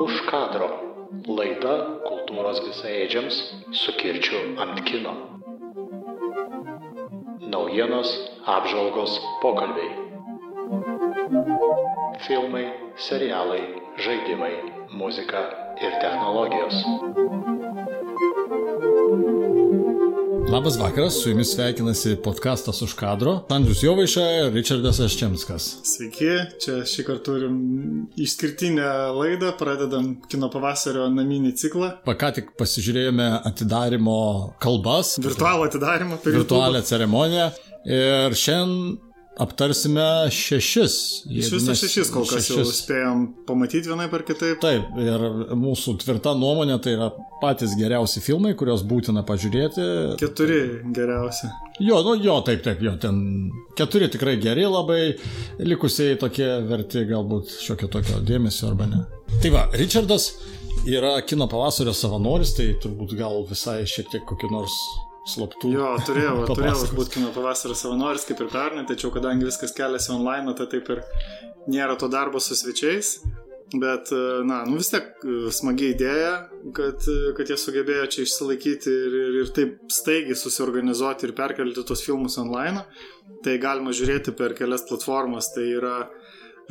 Už kadro. Laida kultūros visaėdžiams su kirčiu ant kino. Naujienos, apžvalgos, pokalbiai. Filmai, serialai, žaidimai, muzika ir technologijos. Labas vakaras, su jumis sveikinasi podkastas už kadro. Andrius Jovaiša ir Richardas Aščemskas. Sveiki, čia šį kartą turim išskirtinę laidą, pradedam kino pavasario naminį ciklą. Ką tik pasižiūrėjome atidarimo kalbas. Virtualų atidarimą. Virtualią ceremoniją. Ir šiandien aptarsime šešis. Iš viso šešis kol kas šešis. jau spėjom pamatyti vienai per kitaip. Taip, ir mūsų tvirta nuomonė tai yra patys geriausi filmai, kuriuos būtina pažiūrėti. Keturi geriausi. Jo, nu jo, taip, taip, jo, ten keturi tikrai geri labai, likusiai tokie verti galbūt šiokio tokio dėmesio arba ne. Tai va, Richardas yra kino pavasario savanoris, tai turbūt gal visai šiek tiek kokį nors slaptų. Jo, turėjau, turėjau būti kino pavasario savanoris kaip ir pernai, tačiau kadangi viskas keliasi online, tai taip ir nėra to darbo su svečiais. Bet, na, nu vis tiek e, smagi idėja, kad, kad jie sugebėjo čia išsilaikyti ir, ir, ir taip staigiai susiorganizuoti ir perkelti tos filmus online. Tai galima žiūrėti per kelias platformas. Tai yra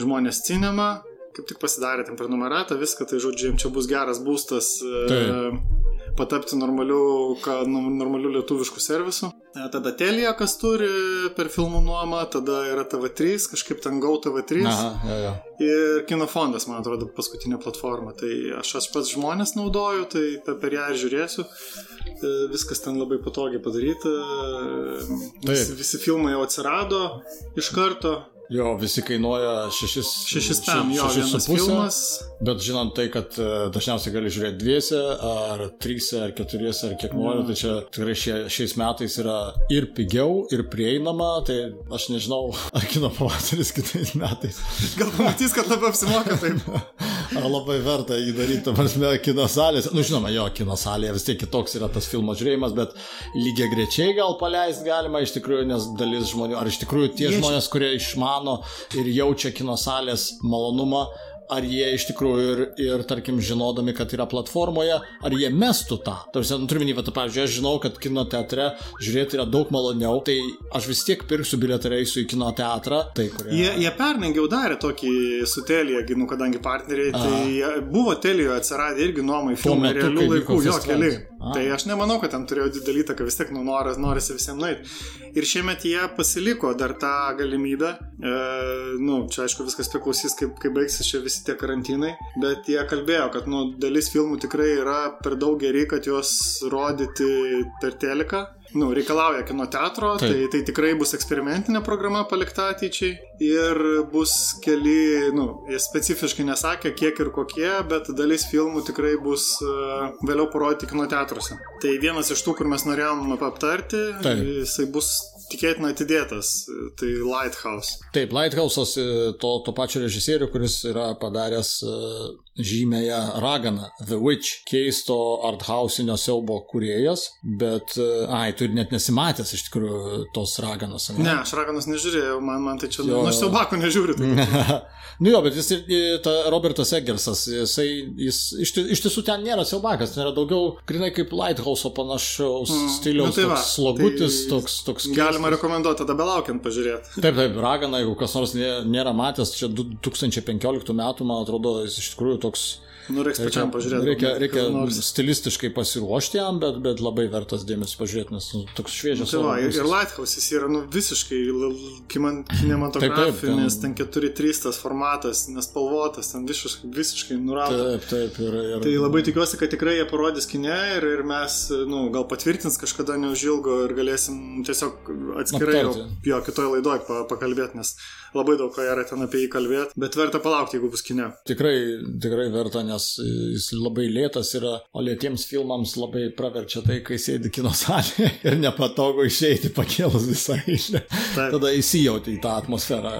žmonės cinema, kaip tik pasidarė ten prenumeratą, viską, tai žodžiu, jiems čia bus geras būstas. E, taip patapti normaliu, ka, nu, normaliu lietuvišku servisu. E, tada Telija, kas turi per filmų nuomą, tada yra TV3, kažkaip ten Gau TV3. Aha, ja, ja. Ir Kinofondas, man atrodo, paskutinė platforma. Tai aš, aš pats žmonės naudoju, tai per ją ir žiūrėsiu. E, viskas ten labai patogiai padaryta. Visi, visi filmai jau atsirado iš karto. Jo, visi kainuoja 6 šešis tam, jo, su filmas. Bet žinant tai, kad e, dažniausiai gali žiūrėti dviese, ar tryse, ar keturiese, ar kiek nori, tai čia tikrai šie, šiais metais yra ir pigiau, ir prieinama, tai aš nežinau, ar kino pavasaris kitais metais. Gal pamatys, kad labai apsimoka taip. ar labai verta jį daryti, ta prasme, kino salės. Nu, žinoma, jo, kino salėje vis tiek kitoks yra tas filmo žiūrėjimas, bet lygiai grečiai gal paleisti galima iš tikrųjų, nes dalis žmonių, ar iš tikrųjų tie Jie žmonės, kurie išmano, mano ir jaučia kino salės malonumą, ar jie iš tikrųjų ir, ir, tarkim, žinodami, kad yra platformoje, ar jie mestų tą. Tarsi, nu, turiu minį, tai, pavyzdžiui, aš žinau, kad kino teatre žiūrėti yra daug maloniau, tai aš vis tiek pirksiu bilietą ir eisiu į kino teatrą. Tai, kurie... Jie, jie pernai jau darė tokį su Telija, nu, kadangi partneriai, tai A. tai buvo Telijoje atsiradę irgi nuomai filmai realių laikų, jo keli. Tai aš nemanau, kad ten turėjo didelį įtaką, vis tiek nu, noras, norisi visiems nueiti. Ir šiemet jie pasiliko dar tą galimybę. E, nu, čia aišku viskas priklausys, kaip, kaip baigsis čia visi tie karantinai. Bet jie kalbėjo, kad nu, dalis filmų tikrai yra per daug geri, kad juos rodyti per teleką nu, reikalauja kino teatro, Taip. tai, tai tikrai bus eksperimentinė programa palikta ateičiai ir bus keli, nu, jie specifiškai nesakė, kiek ir kokie, bet dalis filmų tikrai bus uh, vėliau parodyti kino teatruose. Tai vienas iš tų, kur mes norėjom aptarti, Taip. jisai bus tikėtina atidėtas, tai Lighthouse. Taip, Lighthouse'as e, to, to pačio režisierių, kuris yra padaręs žymėją raganą, The Witch, keisto arthausinio siaubo kuriejas, bet, uh, ai, tu ir net nesimatęs iš tikrųjų tos raganos. Ne, ne aš raganos nežiūrėjau, man, man tai čia, jo... nu, aš siaubako nežiūriu. Tai. nu jo, bet jis ta Robertas Eggersas, jisai, jis iš, iš tiesų ten nėra siaubakas, ten yra daugiau, grinai kaip Lighthouse'o panašaus mm, stiliaus, nu, tai va, toks slogutis, tai toks, toks. Galim galima rekomenduoti, tada belaukiant pažiūrėti. Taip, taip, ragana, jeigu kas nors nėra matęs, čia 2015 metų, man atrodo, jis iš tikrųjų toks Nu, reikia pačiam pažiūrėti. Reikia, reikia stilistiškai pasiruošti jam, bet, bet labai vertas dėmesio pažiūrėti, nes nu, toks šviežias. Nu, tai va, ir, ir Lighthouse'is yra nu, visiškai kinematografinis, ten 4-3 tas formatas, nespalvotas, ten visiškai, visiškai nurautas. Taip, taip. Ir, ir... Tai labai tikiuosi, kad tikrai jie parodys kine ir, ir mes, nu, gal patvirtins kažkada neužilgo ir galėsim tiesiog atskirai jo, jo kitoje laidoje pakalbėti, nes labai daug ką yra ten apie jį kalbėti, bet verta palaukti, jeigu bus kine. Tikrai, tikrai verta, nes jis labai lėtas yra, o lėtiems filmams labai praverčia tai, kai sėdi kino salėje ir nepatogu išeiti pakėlus visą eilę. Tada įsijauti į tą atmosferą.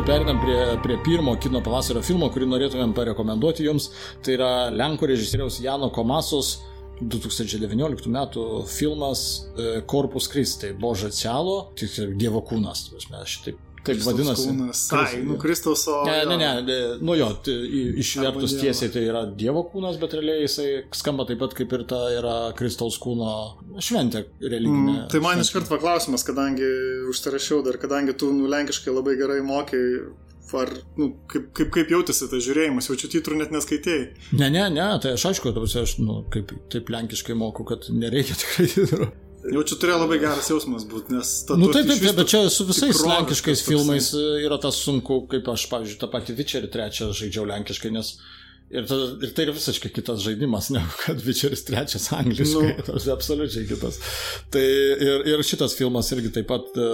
Dabar perinam prie, prie pirmo kino pavasario filmo, kurį norėtumėm parekomenduoti jums. Tai yra Lenkų režisieriaus Jano Komasos 2019 metų filmas Korpus Kristai, Boža Cialo, tik Dievo kūnas. Aš taip Taip Kristaus vadinasi. Kūnas. Ai, nu Kristaus o. Ne, ne, ne, nu jo, išvertus tiesiai tai yra Dievo kūnas, bet realiai jisai skamba taip pat kaip ir ta yra Kristaus kūno šventė religinė. Mm, tai man iškart paklausimas, kadangi užsirašiau dar, kadangi tu nu, lenkiškai labai gerai mokai, ar nu, kaip, kaip, kaip jautėsi tas žiūrėjimas, jaučiu titrų net neskaitėjai. Ne, ne, ne, tai aš aišku, aš nu, kaip, taip lenkiškai moku, kad nereikia tikrai titrų. Jaučiu turėjo labai geras jausmas būti, nes ta Nu tu taip, taip, taip, bet čia su visais lenkiškais filmais e, yra tas sunku, kaip aš, pavyzdžiui, tą patį Witcherį trečią žaidžiau lenkiškai, nes ir, ta, ir tai yra visiškai kitas žaidimas, negu kad Witcheris trečias angliškai, Nu. tas absoliučiai kitas. Tai ir, ir šitas filmas irgi taip pat, e,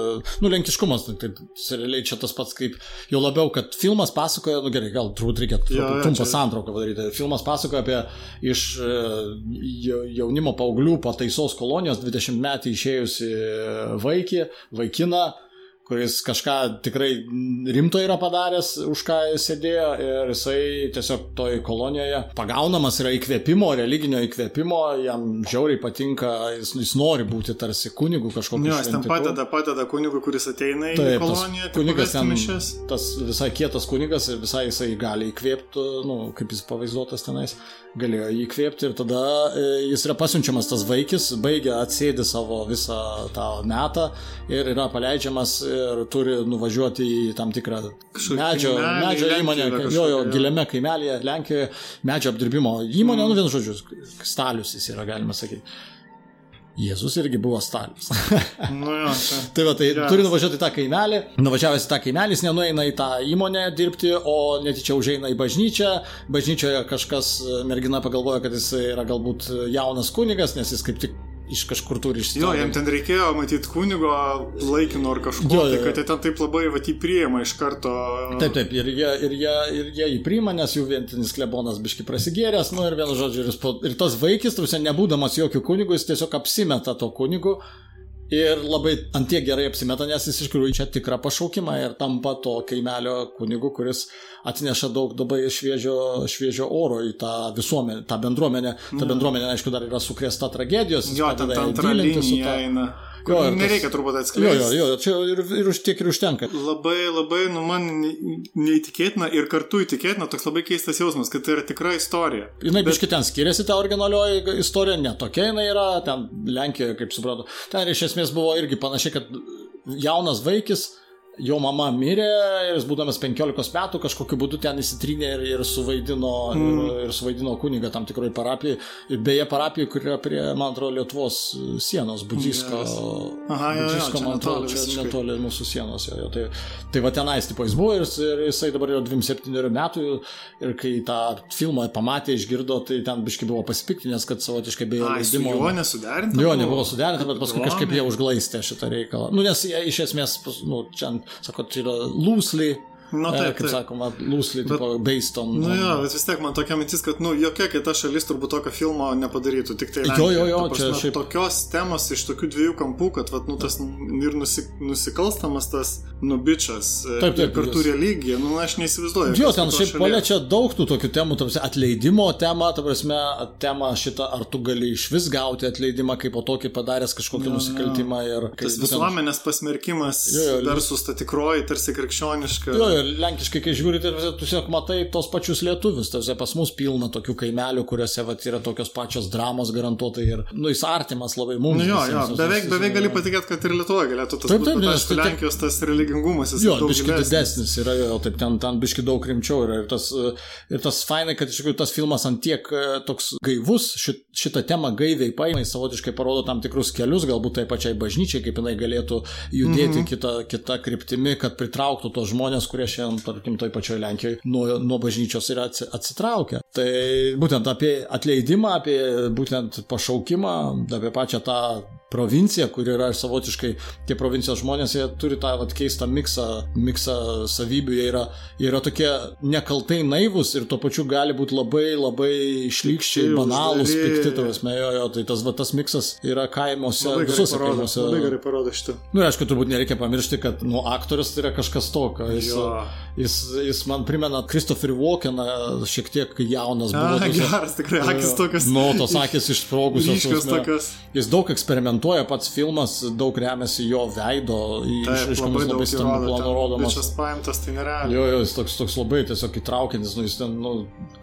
nu, lenkiškumas, tai, tai realiai čia tas pats kaip, jau labiau, kad filmas pasakoja, nu gerai, gal turbūt reikia jo, trumpą čia- santrauką padaryti. Filmas pasakoja apie iš e, jau- jaunimo paauglių pataisos kolonijos 20 metų išėjusi vaikį, vaikiną, kuris kažką tikrai rimto yra padaręs, už ką jis sėdėjo ir jisai tiesiog toj kolonijoje pagaunamas yra įkvėpimo, religinio įkvėpimo, jam žiauriai patinka, jis, jis nori būti tarsi kunigu kažkokiu. Jo, jis ten padeda, padeda kunigui, kuris ateina į Taip, koloniją, tik kunigas ten, mišias. tas visai kietas kunigas ir visai jisai gali įkvėpti, nu, kaip jis pavaizduotas tenais, galėjo jį įkvėpti ir tada e, jis yra pasiunčiamas tas vaikis, baigia atsėdi savo visą tą metą ir yra paleidžiamas ir turi nuvažiuoti į tam tikrą medžio, medžio įmonę, jo, jo, giliame kaimelėje, Lenkijoje, medžio apdirbimo įmonė, mm. nu vien žodžius, stalius jis yra, galima sakyti. Jėzus irgi buvo stalius. Nu jo, čia. Tai va, tai Geras. turi nuvažiuoti į tą kaimelį. Nuvažiavęs į tą kaimelį, jis nenueina į tą įmonę dirbti, o netyčia užeina į bažnyčią. Bažnyčioje kažkas, mergina pagalvoja, kad jis yra galbūt jaunas kunigas, nes jis kaip tik iš kažkur turi Jo, išsiaiškinti. jam ten reikėjo matyti kunigo laikino ar kažko, Jo, tai jo, kad jo. jie ten taip labai va, jį priima iš karto. Taip, taip, ir jie, ir jie, ir jie jį priima, nes jų vientinis klebonas biški prasigėręs, nu ir vienu žodžiu, ir, ir tas vaikis, tuose nebūdamas jokių kunigų, jis tiesiog apsimeta to kunigu ir labai antie gerai apsimeta, nes jis iš tikrųjų čia tikrą pašaukimą ir tampa to kaimelio kunigu, kuris atneša daug labai šviežio, šviežio oro į tą visuomenę, tą bendruomenę. Ta bendruomenė, aišku, dar yra sukrėsta tragedijos. Jo, ten antra linija eina. Jo, Jo, tas- nereikia turbūt Jo, atskleisti. jo, jo, čia ir, ir už tiek ir užtenka. Labai, labai, nu man ne- neįtikėtina ir kartu įtikėtina toks labai keistas jausmas, kad tai yra tikra istorija. Jinai Bet... biški ten skiriasi, ta originalioji istorija, ne tokia jinai yra, ten Lenkijoje, kaip suprantu. Ten iš esmės buvo irgi panašiai, kad jaunas vaikis, jo mama mirė ir jis būdamas 15 metų kažkokiu būdu ten įsitrynė ir, ir, suvaidino, mm. ir, ir suvaidino kunigą tam tikroje parapijoje. Ir beje, parapijoje, kur yra prie, man atrodo, Lietuvos sienos, Budžisko. Aha, jo, jo, Budžisko, čia man atrodo, netoli čia visiškai. netoli mūsų sienos. Jo, jo. Tai, tai va tenais, tipo, jis buvo ir, ir jisai dabar yra 27 metų ir kai tą filmą pamatė, išgirdo, tai ten biški buvo pasipiktinęs, kad savotiškai be jo leidimo. juo nesuderinta. Jo, buvo? nebuvo suderinta, bet paskui Jo, kažkaip jie užglaistė šitą reikalą. Nu, nes jie iš esmės, nu, čia, sako, tai yra loosely, Nu, e, taip, kaip taip. sakoma, loosely, Bet- tipo, based on... Nu jo, bet vis tiek man tokia mintis, kad nu, jokia kita šalis turbūt tokio filmo nepadarytų, tik tai Jo, Lenkija. jo, jo, Ta prasme, čia šiaip- Tokios temos iš tokių dviejų kampų, kad vat, nu, tas ir nusi, nusikalstamas tas nubičas, e, Taip, taip, kartu jis- religija, nu aš neįsivaizduoju. Jo, ten šiaip šalies. paliečia daug tų tokių temų, tarsi atleidimo temą, ta prasme, temą šitą, ar tu gali iš vis gauti atleidimą kaip po tokį padaręs kažkokį nusikaltimą ir Tas būtent- visuomenės pasmerkimas Jo, jo, versus ta tikroji, tarsi krikščioniška. Jo, ir lenkiškai, kai žiūri, tai tu tiesiog matai tos pačius lietuvius. Tarsi pas mus pilna tokių kaimelių, kuriuose vat, yra tokios pačios dramos garantuotai ir, nu, jis artimas labai mums. Nu jo, jo, visiems, beveik, beveik gali patikėti, kad ir Lietuvoje galėtų tas Taip, būti. taip, bet nes tai Lenkijos tas religingumas jis Jo, biški didesnis yra, jo, taip ten, ten biški daug rimčiau yra. Ir tas, ir tas fainai, kad iš tikrųjų tas filmas ant tiek e, toks gaivus, šit, šitą temą gaiviai paima, jis savotiškai parodo tam tikrus kelius, galbūt tai pačiai bažnyčiai, kaip jinai galėtų judėti mm -hmm. kitą, kitą kryptimį, kad pritrauktų tos žmonės, kurie šiandien, tarkim, toj pačioj Lenkijoje nuo, nuo bažnyčios yra atsi- atsitraukę. Tai būtent apie atleidimą, apie būtent pašaukimą, apie pačią tą provincija, kur yra savotiškai tie provincijos žmonės, jie turi tą vat, keistą miksą, miksą savybių, jie yra, jie yra tokie nekaltai naivus ir tuo pačiu gali būti labai labai šlykščiai, banalus, pikti, tavasme, jo, jo, tai tas, va, tas miksas yra kaimuose, visuose kaimuose. Labai gerai parodo šitą. Na, nu, aišku, turbūt nereikia pamiršti, kad, nu, aktorius tai yra kažkas tokio. Jis, jo. jis, jis man primena Christopherį Walkeną šiek tiek jaunas buvo. Na, geras, tikrai, akis tokios. Nu, tos akis išsprogusios. Ryškios tokios. Jis daug eksperimentuoja, pats filmas daug remiasi jo veido, išraiškomis labai, stambių planų rodomas. Šis paimtas, tai nerealiai. Jo, jo, jis toks, toks labai tiesiog įtraukiantis, nu, jis ten, nu,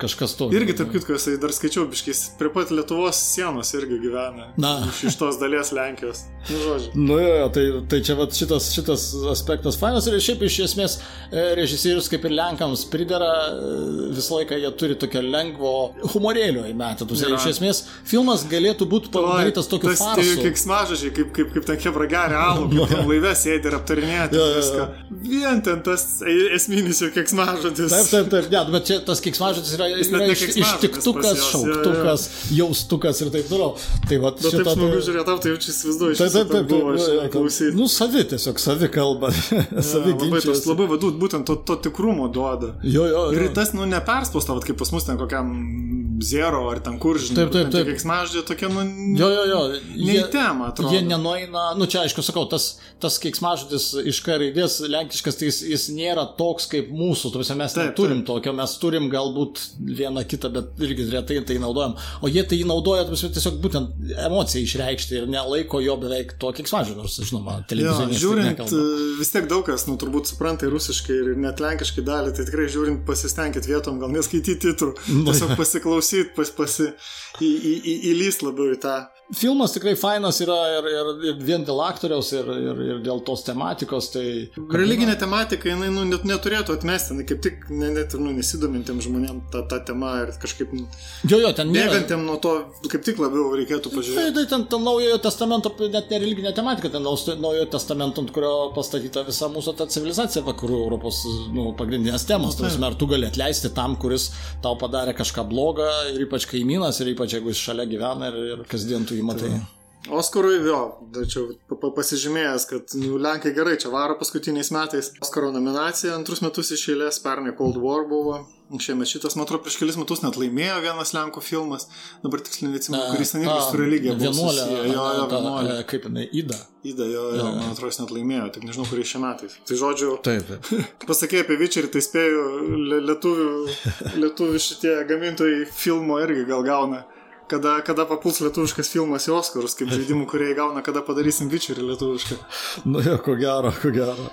kažkas to. Irgi, tarp kitko, jisai dar skaičiau, biškis, prie pat Lietuvos sienos irgi gyvena. Na. Iš, iš tos dalies Lenkijos. Nu, žodžiu. Nu, jo, jo, tai, tai čia vat, šitas, šitas aspektas fainas ir šiaip iš esmės e, režisierius kaip ir Lenkams pridara, e, visą laiką jie turi tokio lengvo humorėlio įmetus. Iš esmės filmas galėtų būti padarytas tokiu farsu. Tai kaip smažažiai, kaip, kaip, kaip ten kebra geria alų, kaip ten laivė sėdi ir aptarinėja ja, viską. Vien ten tas esminis jau kiksmažodis. Taip, taip, taip, ne, bet čia tas kiksmažodis yra, yra iš, ištiktukas, šauktukas, jaustukas ir taip toliau. Tai va, šitą... Taip smagu tai- žiūrėti, tai jau čia įsivaizduoju. Taip, taip, taip, buvo, nu, klausyti. Nu, savi tiesiog, savi kalba. savi labai, tos, labai vadūt, būtent to, to tikrumo duoda. Jo, jo. Ir tas, nu, neperspausta, kaip pas mus ten kokiam zero ar ten kur, žinai. Taip, taip, taip. Keiksmažodė tokia, nu. Jo, jo, jo. Ne į temą, atrodo. Jie nenueina, nu čia aišku, sakau, tas, tas keiksmažodis iš K raidės, lenkiškas, tai jis, jis nėra toks kaip mūsų, tu mes taip, turim taip. tokio, mes turim galbūt vieną kitą, bet irgi retai tai naudojam. O jie tai naudoja, tiesiog būtent emociją išreikšti ir nelaiko jo beveik to keiksmažodžio, nors, žinoma, televizijoje. Žiūrint, nekalba. vis tiek daug kas, nu, turbūt supranta ir rusiškai, ir net lenkiškai dalį, tai tikrai žiūrint, pasistengit vietom, gal neskaityti titrų, nu, tiesiog pasiklausyti, pas, pasi, į, į, į, įlyst labiau į tą filmas tikrai fainas yra ir, ir, ir vien dėl aktoriaus, ir, ir, ir dėl tos tematikos. Tai, Religinė tematika, jinai nu, net neturėtų atmesti, kaip tik ne, net ir nu, nesidomintiem žmonėm tą, tą temą ir kažkaip... Jo, jo, ten nėra. Bėgantiem nuo to kaip tik labiau reikėtų pažiūrėti. Tai, tai ten, ten naujojo testamento, net ne religinė tematika, ten naujojo testamento, ant kurio pastatyta visa mūsų ta civilizacija, vakarų Europos nu, pagrindinės temos. Tai ar tu gali atleisti tam, kuris tau padarė kažką blogą, ir ypač kaimynas, ir ypač jeigu jis šalia gyvena ir, ir kasdien tu jį matai. Tai. Oskarui, jo, čia pasižymėjęs, kad nu, Lenkai gerai čia varo paskutiniais metais. Oskaro nominacija antrus metus iš eilės, pernai Cold War buvo, šiemet šitas, man atrodo, prieš kelis metus net laimėjo vienas Lenkų filmas, dabar tiksliai neatsimenu, kuris ten irgi su religija buvo. Vienuolė, jo, jo, vienuolė. Kaip jinai, Ida. Ida, jo, jo, man atrodo, jis net laimėjo, tik nežinau, kuriais šiais metais. Tai žodžiu, taip, taip. pasakė apie Vičerį, tai spėjau, lietuvių, lietuvių šitie gamintojai filmo irgi gal gauna kada, kada papuls lietuviškas filmas į Oskarus, kaip žaidimų, kurie įgauna, kada padarysim Witcherį lietuvišką. Nu jo, ko gero, ko gero.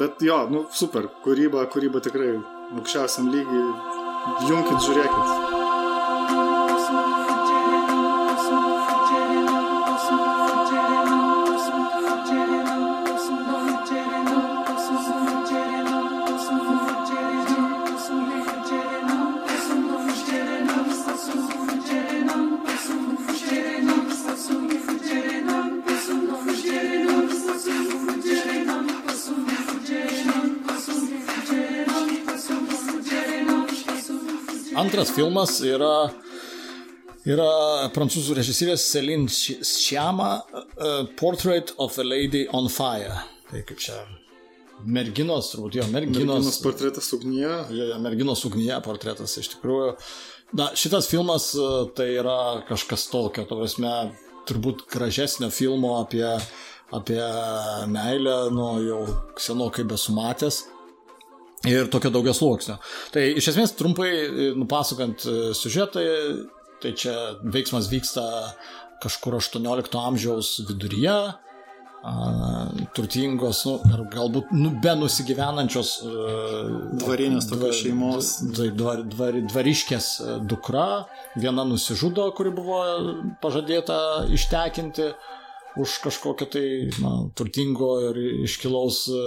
Bet jo, nu super, kūryba, kūryba tikrai aukščiausiam lygiai. Junkit, žiūrėkit. Filmas yra, yra prancūzų režisierės Celine Sciamma uh, Portrait of a Lady on Fire. Tai kaip čia merginos, turbūt jo, merginos. Merginos portretas ugnyje. Jo, jo, merginos ugnyje portretas iš tikrųjų. Na, šitas filmas tai yra kažkas tokio, to prasme, turbūt gražesnio filmo apie, apie meilę, nu, jau senokai besumatęs ir tokio daugias sluoksnio. Tai iš esmės trumpai e, nupasakant e, sužetą, tai čia veiksmas vyksta kažkur 18 amžiaus viduryje, turtingos, nu, ar galbūt nu, be nusigyvenančios dvarinės tokios šeimos. Dvar, dvar, dvariškės dukra, viena nusižudo, kuri buvo pažadėta ištekinti už kažkokio tai na, turtingo ir iškilaus e,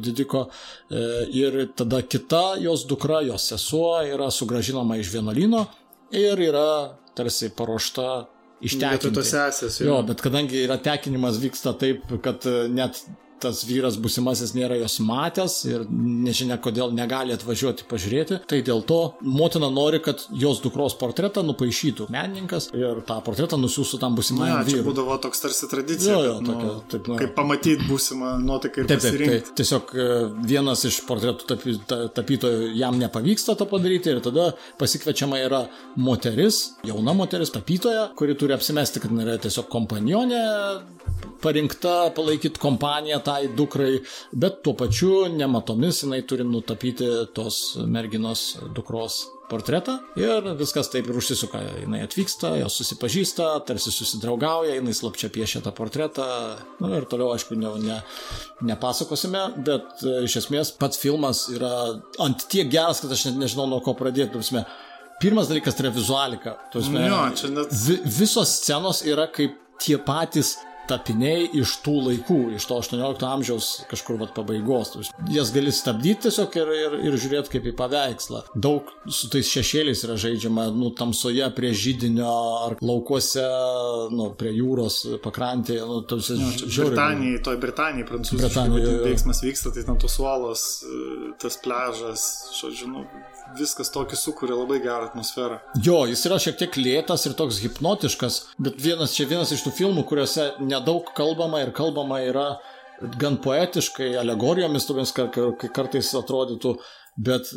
didiko. E, ir tada kita jos dukra, jos sesuo yra sugražinama iš vienuolino ir yra tarsi paruošta ištekinti. Tos sesės. Jo. jo, bet kadangi yra tekinimas vyksta taip, kad e, net tas vyras busimasis nėra jos matęs ir nežinia kodėl negali atvažiuoti pažiūrėti. Tai dėl to motina nori, kad jos dukros portretą nupaišytų menininkas ir tą portretą nusiųstų tam busimajam Na, čia vyrui. būdavo toks tarsi tradicija. Jo, jo, kad, nu, tokia, taip, nu. Kaip pamatyti būsimą nuotaiką ir Taip, taip, tai pasirinkti. tiesiog e, vienas iš portretų tapi, ta, tapytojų jam nepavyksta to padaryti ir tada pasikviečiama yra moteris, jauna moteris tapytoja, kuri turi apsimesti, kad yra tiesiog kompanionė, parinkta palaikyti kompaniją tai dukrai, bet tuo pačiu nematomis jinai turi nutapyti tos merginos dukros portretą ir viskas taip ir užsisuka. Jis atvyksta, jos susipažįsta, tarsi susidraugauja, jis slapčia piešia tą portretą. Na ir toliau, aišku, ne, ne, nepasakosime, bet e, iš esmės pats filmas yra ant tiek geras, kad aš net nežinau nuo ko pradėti. Pirmas dalykas tai yra vizualika. Tu prasme, Jo, net- vi, visos scenos yra kaip tie patys tapiniai iš tų laikų, iš to 18 amžiaus kažkur vat pabaigos. Jas gali stabdyti tiesiog ir, ir, ir žiūrėti kaip į paveikslą. Daug su tais šešėliais yra žaidžiama, nu, tamsoje prie žydinio ar laukuose, nu, prie jūros pakrantėje. Nu, tarsi žiauriai- Britanijai, toj Britanijai, prancūziškai, Britanijai, veiksmas vyksta, tai ten tos uolos, e, tas pležas, žodžiu, nu, viskas tokį sukuria labai gerą atmosferą. Jo, jis yra šiek tiek lėtas ir toks hipnotiškas, bet vienas čia vienas iš tų filmų, kuriuose nedaug kalbama ir kalbama yra gan poetiškai, alegorijomis, kai kartais atrodytų, bet,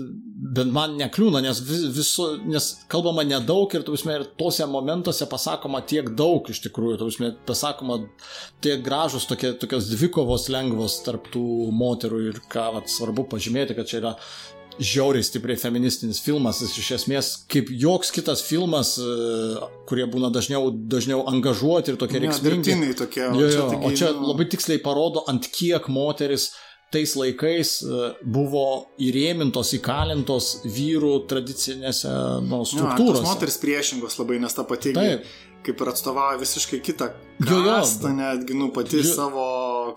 bet man nekliūna, nes, vis, viso, nes kalbama nedaug ir, tuvisme, ir tose momentuose pasakoma tiek daug iš tikrųjų, tuvisme, pasakoma tiek gražus, tokie, tokios dvikovos lengvos tarp tų moterų ir ką vat, svarbu pažymėti, kad čia yra žiauriai stipriai feministinis filmas, jis iš esmės kaip joks kitas filmas, e, kurie būna dažniau, dažniau angažuoti ir tokie Ne, reikšmingi. tokie, Jo, jo, o čia nu- labai tiksliai parodo, ant kiek moteris tais laikais e, buvo įrėmintos, įkalintos vyrų tradicinėse nu, Jo, struktūrose. moteris priešingos labai, nes ta pati kaip ir atstovauja visiškai kitą Jo, jo. kastą, netgi, nu, pati Jo. savo,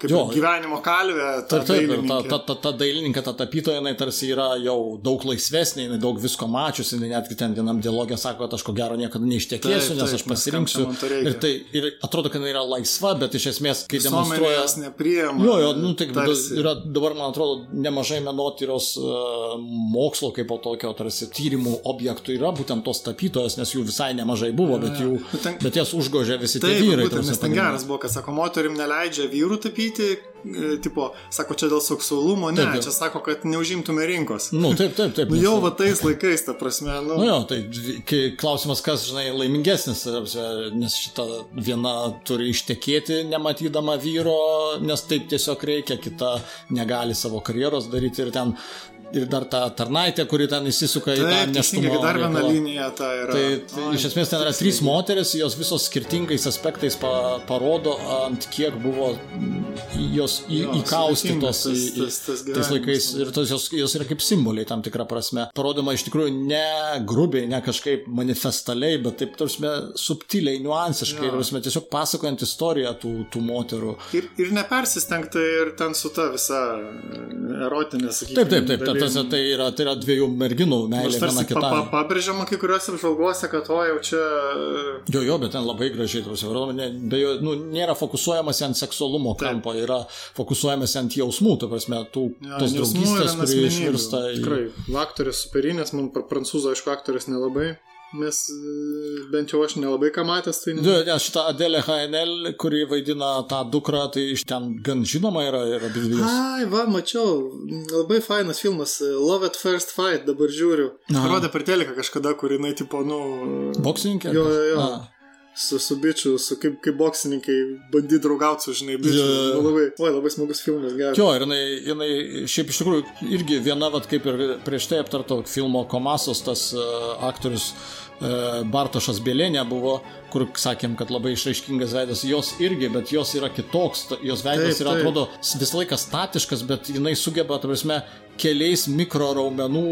kaip Jo. gyvenimo kalvė. ta Taip, taip, ir ta, ta, ta, ta dailininkė, ta tapytoja, jinai tarsi yra jau daug laisvesnė, jinai daug visko mačiusi, jinai netgi ten vienam dialogė sako, kad aš ko gero niekada neištekėsiu, Taip, nes taip, aš nes pasirinksiu. reikia? Ir, tai, ir atrodo, kad jinai yra laisva, bet iš esmės, kai demonstruoja... nepriema. Jo, jo, nu, tai tarsi. yra dabar, man atrodo, nemažai menotyros uh, mokslo kaip po tokio tarsi tyrimų objektų yra būtent tos tapytojos, nes jų visai nemažai buvo, bet, jų, bet jas užgožė visi tie Taip, vyrai. būtent, ta nes ten geras buvo, kad sako, moterim neleidžia vyrų tapyti, e, tipo, sako, čia dėl seksualumo, ne, Taip, taip. čia sako, kad neužimtume rinkos. Nu, taip, taip, taip. Nu, jau va tais laikais, ta prasme, nu, Nu jo, tai klausimas, kas, žinai, laimingesnis, nes šita viena turi ištekėti nematydama vyro, nes taip tiesiog reikia, kita negali savo karjeros daryti ir ten, ir dar ta tarnaitė, kuri ten įsisuka į tą taip, neštumą. dar viena linija ta yra. Tai, tai Oi, iš esmės ten yra trys moteris, jos visos skirtingais aspektais pa, parodo, ant kiek buvo jos į, Jo, įkaustytos tas- į, tas- tas tais laikais ir tos jos, jos yra kaip simboliai tam tikrą prasme. Parodoma iš tikrųjų ne grubiai, ne kažkaip manifestaliai, bet taip, tarsi, subtiliai, niuansiškai, tarsi, tiesiog pasakojant istoriją tų, tų moterų. Ir, ir nepersistengta ir ten su ta visa erotinė, sakykime. Taip, taip, taip, taip tas, tai, yra, tai yra dviejų merginų meilė viena tarsi pa, pa, kitai. pabrėžiama kai kuriuose apžvalgose, kad o jau čia... e, Jo, jo, bet ten labai gražiai, tarsi, be jo, nu, nėra fokusuojamas ant seksualumo Taip. kampo, yra fokusuojamas ant jausmų, ta prasme, tų, Ja, tos draugystės, kurie išvirsta į... Tikrai, aktorės superinės, man pra- prancūzų, aišku, aktorės nelabai. Mes, e, bent jau aš nelabai ką matęs, tai... Ne, ne, šitą Adelę HNL, kuri vaidina tą dukrą, tai iš ten gan žinoma yra ir abi dvi. Ai, va, mačiau, labai fainas filmas, Love at First Fight, dabar žiūriu. Aha. Rodė per teleką kažkada, kur jinai, tipo, nu... Boksininkė? Jo, jo, jo. A. Su, su bičiu, su kaip, kaip boksininkai bandy draugauti su, žinai, bičiu. Jo. Nu, labai, oi, labai smagus filmas, geras. Jo, ir jinai, jinai šiaip iš tikrųjų irgi viena, vat, kaip ir prieš tai aptarto filmo Komasos, tas uh, aktorius Bartošas Bėlėnė buvo, kur sakėm, kad labai išraiškingas veidas, jos irgi, bet jos yra kitoks, jos veidas Taip, yra, taip. atrodo, visą laiką statiškas, bet jinai sugeba, ta prasme, keliais mikro raumenų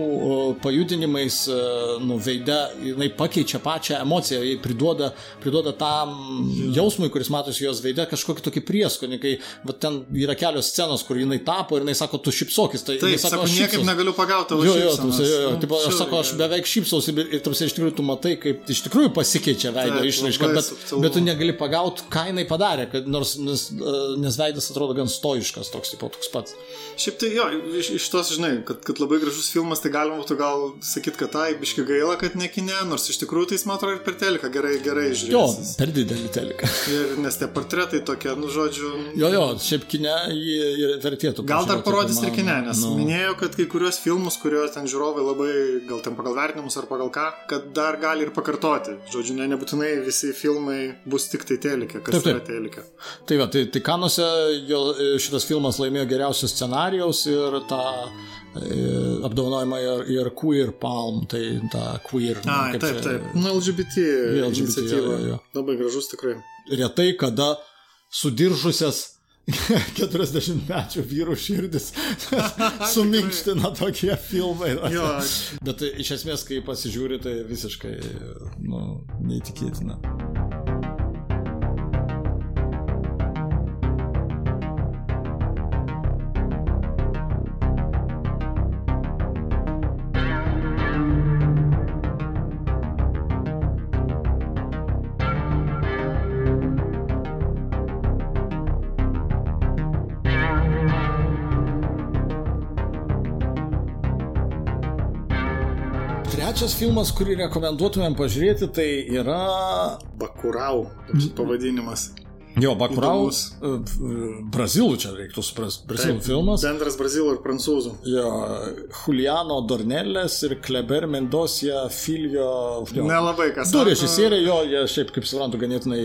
pajudinimais e, nu, veide, jinai pakeičia pačią emociją, jai priduoda, priduoda tam jausmui, kuris matosi jos veide, kažkokį tokį prieskonį, kai va, ten yra kelios scenos, kur jinai tapo ir jinai sako, tu šipsokis, tai Taip, jinai sako, aš niekaip šypsaus. negaliu pagauti Jo, jo, tu, jo, jo, Nu, tipo, aš sako, aš beveik šypsausi ir, ir tarsi iš tikrųjų tu matai, kaip iš tikrųjų pasikeičia veido išraiška, bet, bet tu negali pagauti, ką jinai padarė, kad nors, nes, e, nes veidas atrodo gan stoiškas, toks, tipo, toks pats. Šiaip tai jo, iš, iš tos, žinai, kad, kad labai gražus filmas, tai galima būtų gal sakyti, kad tai biški gaila, kad ne kine, nors iš tikrųjų tai jis man atrodo ir per teliką gerai, gerai Jo, žiūrėsis. per didelį teliką. Ir nes tie portretai tokie, nu žodžiu. Jo, jo, šiaip ir vertėtų. Gal dar parodys man- ir kine, nes nu, minėjo, kad kai kurios filmus, kuriuos ten žiūrovai labai, gal ten pagal vertinimus ar pagal ką, kad dar gali ir pakartoti. Žodžiu, ne, nebūtinai visi filmai bus tik tai telikė, kas Taip, taip. yra telikė. Tai va, tai, tai kanuose jo, šitas filmas laimėjo geriausios scenarijaus ir tą e, apdovanojimą ir, ir Queer Palm, tai tą Queer. nu, Ai, taip, taip. Nu, LGBT, LGBT, jo, jo. Labai gražus tikrai. Retai kada sudiržusias 40 mečių vyrų širdis suminkština tokie filmai. Jo. Bet iš esmės, kai pasižiūri, tai visiškai nu, neįtikėtina. Trečias filmas, kurį rekomenduotumėm pažiūrėti, tai yra... Bakurau, pavadinimas. Jo, Bakurau. E, Brazilų čia reiktų suprasti. Brazilų Taip, filmas. Bendras brazilų ir prancūzų. Jo, Juliano Dornelės ir Kleber Mendocia Filio. Jo. Nelabai kas. Du režisieriai, jo, jie šiaip, kaip suprantu, ganėtinai,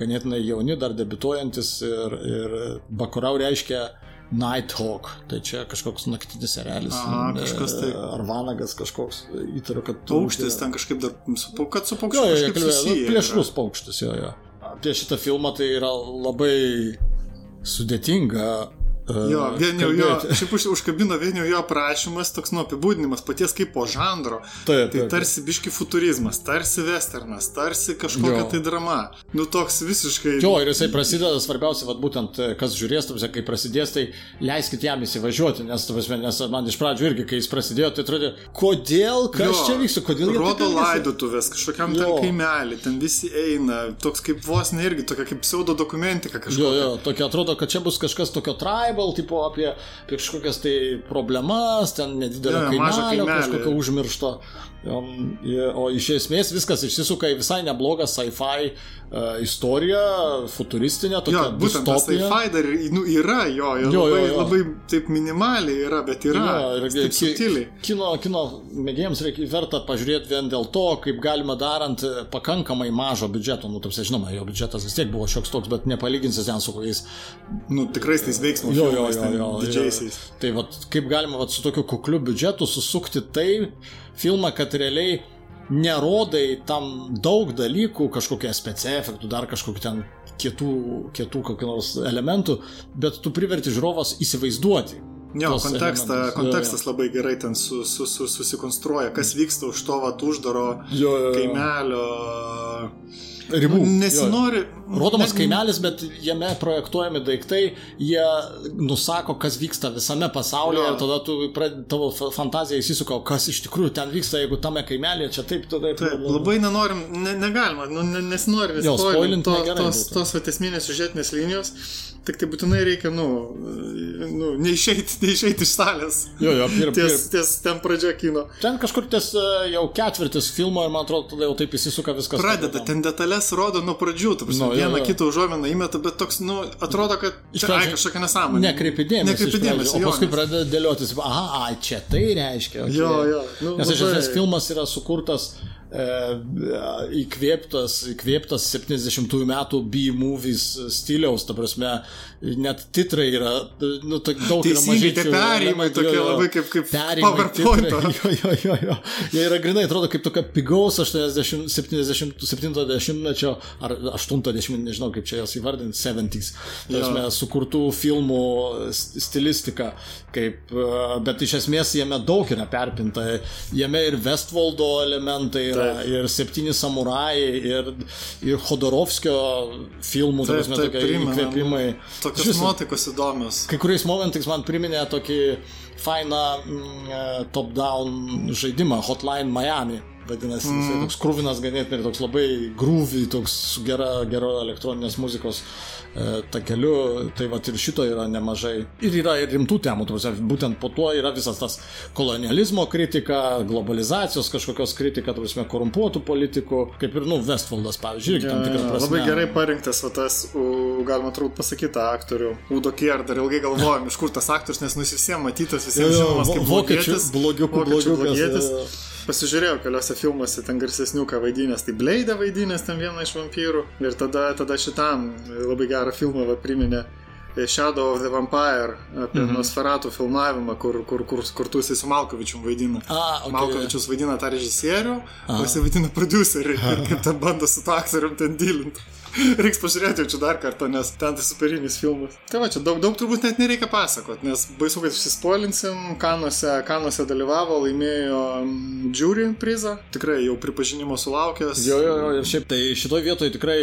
ganėtinai jauni, dar debituojantis ir, ir Bakurau reiškia Nighthawk, tai čia kažkoks naktinis serelis. Aha, kažkas tai- Ar vanagas kažkoks, įtariu, kad... Paukštis ten kažkaip dar, kad su Jo, paukščiu jo, kažkaip kalbėjo, nu, plėšrus paukštis, jo, jo. Apie šitą filmą tai yra labai sudėtinga. Jo, vien jau jo, šiaip už, užkabino vien jau jo aprašymas, toks nu apibūdinimas paties kaip po žanro. Taip, Tai taip, tarsi biški futurizmas, tarsi westernas, tarsi kažkokia Jo. tai drama. Nu toks visiškai. Jo, ir jisai prasideda, svarbiausia, vat, būtent, e, kas žiūrės, tu, kai prasidės, tai leiskit jam įsivažiuoti, nes, tu, prasme, nes man iš pradžių irgi, kai jis prasidėjo, tai atrodė, kodėl, kas Jo, čia vyksta, kodėl jie Rodo laidotuvės, kažkokiam ten Jo. kaimelį, ten visi eina, toks kaip vos ne irgi, tokia kaip pseudo dokumentika Jo, kažkokia. jo, tokia atrodo, kad čia bus kažkas tokio tribal, tipo apie, apie kažkokias tai problemas, ten nedidelio mažą kaimelio, kaimelį. kažkokio užmiršto. Jo, O iš esmės viskas išsisuka į visai neblogą sci-fi uh, istoriją, futuristinę, Jo, tokią būtent tas distopiją. sci-fi dar nu, yra, jo, jo, Jo, jo, labai, jo. labai taip minimaliai yra, bet yra. Jo, ir taip subtiliai. Kino, kino mėgėjams reikia verta pažiūrėti vien dėl to, kaip galima darant e, pakankamai mažo biudžeto, nu, tarsi, žinoma, jo biudžetas vis tiek buvo šioks toks, bet nepalyginsi ten su kokiais Nu, tikrais tais veiksmų Jo, jo, jo, jo. didžiaisiais. jo. Tai vat, kaip galima vat, su tokiu kukliu biudžetu susukti tai filmą, kad realiai nerodai tam daug dalykų, kažkokie speciefektų, dar kažkokių ten kietų, kietų kokių nors elementų, bet tu priverti žiūrovas įsivaizduoti. Jo, kontekstą, elementus. kontekstas labai gerai ten su, su, su, susikonstruoja, kas vyksta už to vat, uždaro Jo, jo, jo. kaimelio. Ribų. Nu, Jo. Nesinori. Rodomas ne- kaimelis, bet jame projektuojami daiktai, jie nusako, kas vyksta visame pasaulyje Jo. ir tada tu pradedi, tavo fa- fantazija įsisuka, kas iš tikrųjų ten vyksta, jeigu tame kaimelėje čia taip, tada Taip, labai nenorim, ne, negalima, nu, ne, nesinori Jo, spoilint spoilint to, tos, būtų. tos esminės siužetinės linijos, tik tai būtinai reikia, nu, nu neišeiti, neišeiti iš salės. Jo, jo, pir, pir, Ties, ties ten pradžia kino. ten kažkur ties e, jau ketvirtis filmo ir man atrodo, tada jau taip įsisuka viskas. Pradeda, ten detalės rodo nuo pradžių, tu prasme, Nu, jo, vieną jo. kitą užuominą įmeta, bet toks, nu, atrodo, kad čia, pradžių kažkokia nesąmonė. Nekreipi dėmesio. Nekreipi dėmesio, O jo, paskui pradeda dėliotis, aha, ai, čia tai reiškia. Okay. Jo, jo, nu, Nes iš esmės filmas yra sukurtas e, įkvėptas, įkvėptas 70-ųjų metų B-movies stiliaus, ta prasme, net titrai yra, nu, tai daug yra Teisingai, tie perėjimai tokie jo, jo. labai kaip- kaip titrai, Jo, jo, jo, jo. Jie yra grinai, atrodo, kaip tokia pigaus 80, 70, 70-mečio ar 80, nežinau kaip čia jas įvardinti, 70s. Ta Jo. prasme, sukurtų filmų st- stilistika, kaip, e, bet iš esmės jame daug yra perpinta. Jame ir Westwaldo elementai yra, Taip. ir Septyni samurajai, ir, ir Khodorovskio filmų, ta Taip, prasme, taip, tokie įkvėpimai. Tokios viso- nuotaikos įdomios. Kai kuriais momentais man priminė tokį fainą mm, e, top-down žaidimą Hotline Miami. vadinasi, mm. jisai toks krūvinas ganėtinai, toks labai grūvi, toks su gera, gero elektroninės muzikos e, takeliu, tai va ir šito yra nemažai. Ir yra ir rimtų temų, tuose, būtent po tuo yra visas tas kolonializmo kritika, globalizacijos kažkokios kritika, tuose korumpuotų politikų, kaip ir, nu, Westfaldas, pavyzdžiui, irgi tam tikrą prasme. Labai gerai parinktas, o tas, u, galima turbūt pasakyti, aktorių. Udo Kier, dar ilgai galvojom, iš kur tas aktorius, nes nu jis visiems matytas, visiems žinomas kaip vokiečių blogietis. blogiukų Vokiečių blogietis. Pasižiūrėjau keliose filmuose, ten garsesnių ką vaidinęs, tai Blade vaidinęs ten vieną iš vampyrų. Ir tada, tada šitam labai gerą filmą va, priminė e, Shadow of the Vampire apie mm -hmm. Nosferatų filmavimą, kur, kur, kur, kur tu esi su Malkovičium vaidina. A, okay. Malkovičius vaidina tą režisierių, o jis vaidina producerį, ir kaip ten bando su to aktorium ten dylinti. Reiks pažiūrėti jau čia dar kartą, nes ten tai superinis filmas. Tai va, čia daug, daug turbūt net nereikia pasakot, nes baisu, kad išsispolinsim. Kanuose, kanuose dalyvavo, laimėjo mm, jury prizą. Tikrai jau pripažinimo sulaukęs. Jo, jo, jo, ir šiaip tai šitoje vietoje tikrai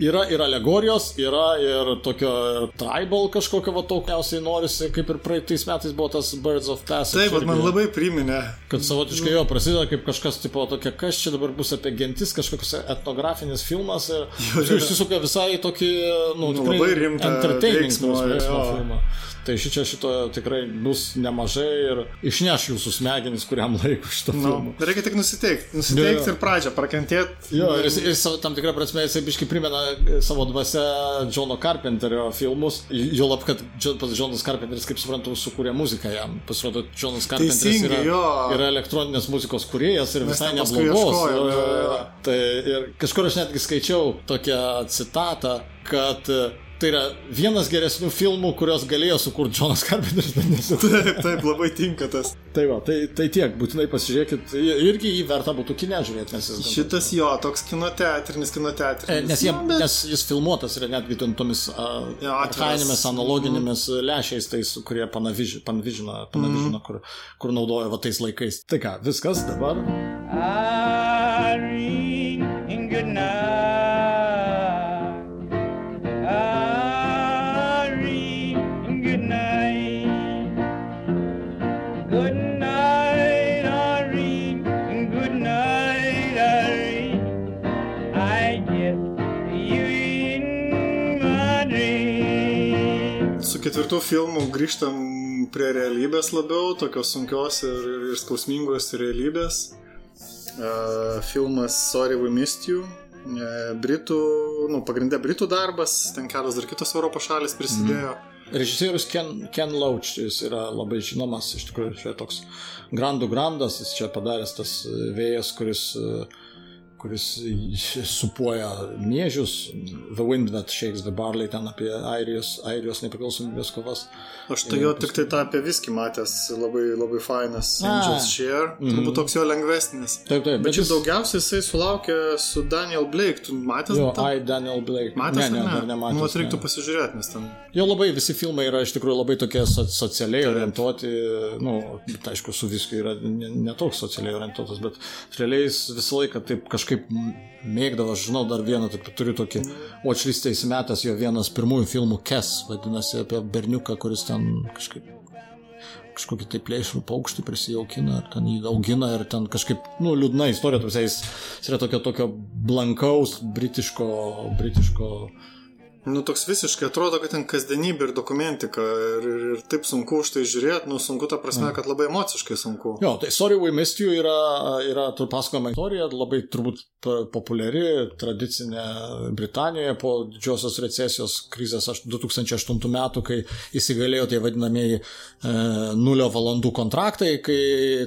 yra ir alegorijos, yra ir tokio tribal kažkokio va tokiausiai norisi, kaip ir praeitais metais buvo tas Birds of Passage. Taip, bet man labai priminė. Kad savotiškai jo prasideda kaip kažkas, tipo, tokia, kas čia dabar bus apie gentis, kažkoks etnografinis filmas ir Jo, jo. išsisuka visai tokį, nu, Nu, labai rimtą entertaining veiksmo, prasme, veiksmo jo. filmą. Tai šičia šito tikrai bus nemažai ir išneš jūsų smegenis kuriam laikui šito Nu, filmo. reikia tik nusiteikti. Jo, Nusiteikti jo. ir pradžią prakentėti. Jo, ir jis savo- tam tikrą prasme jisai biškai primena savo dvasia Džono Carpenterio filmus. Jo lab, kad pats Džonas Carpenteris, kaip suprantu, sukūrė muziką jam. Pasirodo, Džonas Carpenteris Teisingai, yra, jo. yra elektroninės muzikos kūrėjas ir visai neblogos. jo, jo. jo. Tai ir kažkur aš netgi skaičiau tokią citatą, kad tai yra vienas geresnių filmų, kurios galėjo sukurti Džonas Carpenteris, bet nesukurė. Taip, taip, labai tinka tas. Tai va, tai, tai tiek, būtinai pasižiūrėkit, irgi jį verta būtų kine žiūrėti, nes jis... Šitas jo, toks kinoteatrinis, E, kinoteatrinis. Nes, jie, bet- nes jis filmuotas yra netgi tomis archainėmis analoginėmis lešiais, tais, kurie panaviž- panavižino, panavižino kur, kur naudojo va tais laikais. Tai ką, viskas dabar. Irene, ketvirtu filmu grįžtam prie realybės labiau, tokios sunkios ir, ir, skausmingos realybės. Uh, filmas Sorry We Missed You. Uh, Britų, nu, pagrindė Britų darbas, ten kelios dar kitos Europos šalis prisidėjo. Režisierius Ken, Ken Loach, jis yra labai žinomas, iš tikrųjų, čia toks grandų grandas, jis čia padaręs tas e, vėjas, kuris, e, kuris supuoja miežius, The Wind That Shakes the Barley, ten apie Airijos, Airijos nepriklausomybės kovas. Aš tai jo tik tai tą apie viskį matęs, labai, labai fainas. Angels Share, turbūt toks jo lengvesnis. Taip, taip, Bet šiaip daugiausiai jisai sulaukė su Daniel Blake, tu matęs? Jo, tą? I, Daniel Blake. Matęs, ne, ne, ar dar nematęs. Nu, reiktų ne. pasižiūrėti, nes ten Jo labai visi filmai yra iš tikrųjų labai tokie so, socialiai orientuoti, nu, bet aišku, su visku yra netoks ne socialiai orientuotas, bet realiai jis visą laiką taip kažkaip mėgdavo, aš žinau dar vieną, taip turiu tokį watchlistą įsimetęs jo vienas pirmųjų filmų Kes, vadinasi apie berniuką, kuris ten kažkaip kažkokį tai plėšrų paukštį prisijaukina, ar ten jį augina, ir ten kažkaip, nu, liūdna istorija, tu jis, jis yra tokio, tokio blankaus, britiško, britiško Nu, toks visiškai atrodo, kad ten kasdienybė ir dokumentika ir, ir, ir taip sunku už tai žiūrėti, nu, sunku ta prasme, kad labai emociškai sunku. Jo, tai Sorry We Missed You yra, yra pasakojama istorija, labai turbūt populiari, tradicinė Britanijoje po didžiosios recesijos krizės aš- 2008 metų, kai įsigalėjo tie vadinamieji e, nulio valandų kontraktai, kai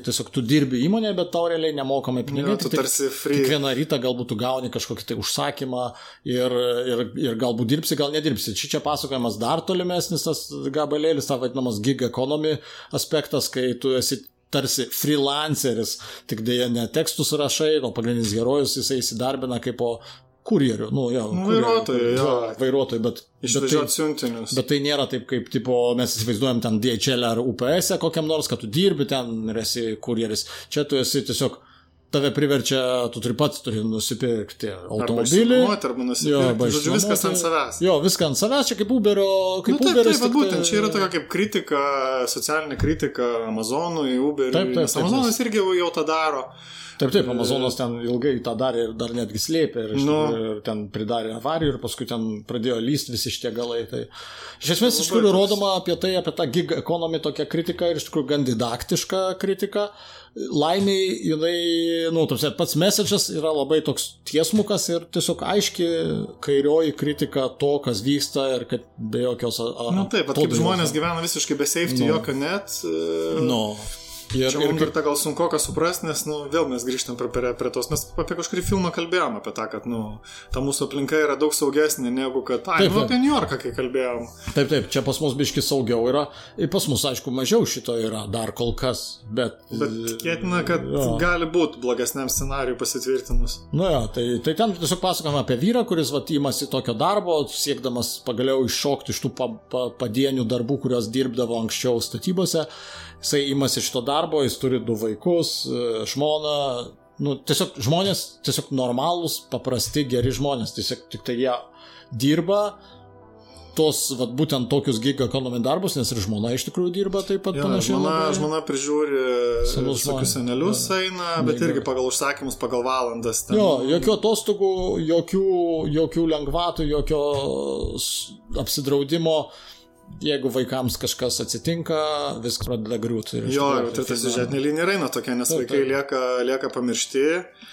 tiesiog tu dirbi įmonėje, bet tau realiai nemokamai pinigai. Jo, tu tarsi free. Kiekvieną rytą galbūt tu gauni kažkokį tai užsakymą ir, ir, ir galbūt dirbsi, gal nedirbsi. Čia čia pasakojamas dar tolimesnis tas gabalėlis, ta vadinamas gig economy aspektas, kai tu esi tarsi freelanceris, tik dėja ne tekstus rašai, o pagrindinis herojus jisai įsidarbina kaip po kurjerių, nu jo, Nu, vairuotojų, jo. vairuotojų, bet, bet, tai, siuntinius. bet tai nėra taip, kaip tipo, mes įsivaizduojam ten DHL ar UPS -e kokiam nors, kad tu dirbi ten ir esi kurjeris. Čia tu esi tiesiog tave priverčia, tu turi pats turi nusipirkti Arba automobilį. išsinuomoti, arba nusipirkti. arba Žodžiu, viskas ant savęs. Jo, viską ant savęs, čia kaip Uberio, kaip Nu, taip, Uberis. taip, tik būtent tai- čia yra tokia kaip kritika, socialinė kritika Amazonui, Uberiui. Taip, taip, taip, Amazonas nes- irgi jau tą daro. Taip, taip, Amazonas ten ilgai tą darė ir dar netgi slėpė ir, Nu. ir ten pridarė avarijų ir paskui ten pradėjo lysti visi šitie galai. Tai iš esmės iš tikrųjų rodoma apie tai, apie tą gig economy tokia kritika ir iš tikrųjų gan didaktiška kritika. Laimiai jinai, nu, tarsi, pats message'as yra labai toks tiesmukas ir tiesiog aiški kairioji kritika to, kas vyksta ir kad be jokios... Na nu, taip, bet kaip žmonės gyvena visiškai be safety, Nu. jokio net. e, Nu. Ir, Čia mums ir tą gal sunku ką suprasti, nes, nu, vėl mes grįžtam prie, prie, prie tos, mes apie kažkurį filmą kalbėjom apie tą, kad, nu, ta mūsų aplinka yra daug saugesnė negu kad, ai, Taip, nu, apie New Yorką, kai kalbėjom. Taip, taip, čia pas mus biški saugiau yra. Ir pas mus, aišku, mažiau šito yra dar kol kas. Bet, Bet tikėtina, kad Jo. gali būti blogesniam scenariui pasitvirtinus. Nu jo, tai, tai ten tiesiog pasakojama apie vyrą, kuris vat įmasi tokio darbo, siekdamas pagaliau iššokti iš tų pa, pa, padienių darbų, kuriuos dirbdavo anksčiau statybose. Jisai įmasi šito darbo, jis turi du vaikus, e, žmoną. Nu, tiesiog žmonės, tiesiog normalūs, paprasti, geri žmonės. Tiesiog tik tai jie dirba tos, vat, būtent tokius gig economy darbus, nes ir žmona iš tikrųjų dirba taip pat Jo, panašiai. žmona, labai. žmona prižiūri Senus visokius žmones. senelius eina, bet Neįgali. irgi pagal užsakymus, pagal valandas. Ten. Jo, jokių atostogų, jokių, jokių lengvatų, jokio apsidraudimo. Jeigu vaikams kažkas atsitinka, viskas pradeda griūti. Jo, tai ta filme- siužetinė linija eina tokia, nes Taip, vaikai taip. lieka, lieka pamiršti.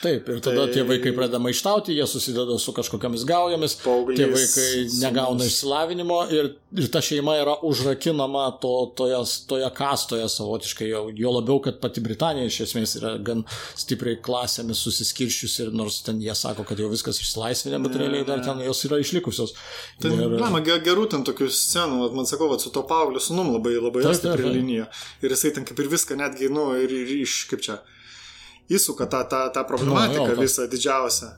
Taip, ir tada Tai- tie vaikai pradeda maištauti, jie susideda su kažkokiamis gaujomis, Paauglys, tie vaikai negauna sūnus. išsilavinimo ir, ir ta šeima yra užrakinama to, toje, toje kastoje savotiškai, jo, jo labiau, kad pati Britanija iš esmės yra gan stipriai klasėmis susiskirščiusi ir nors ten jie sako, kad jau viskas išsilaisvinę, bet realiai dar ten jos yra išlikusios. Ten, Ir- na, ge- gerų ten tokių scenų, man sakau, vat, su to paaugliu sunum labai, labai Taip, stipri taip, taip. linija. Ir jisai ten kaip ir viską netgi, nu, ir, ir iš, kaip čia, įsuka tą, tą, tą problematiką Nu, jo, visą didžiausią.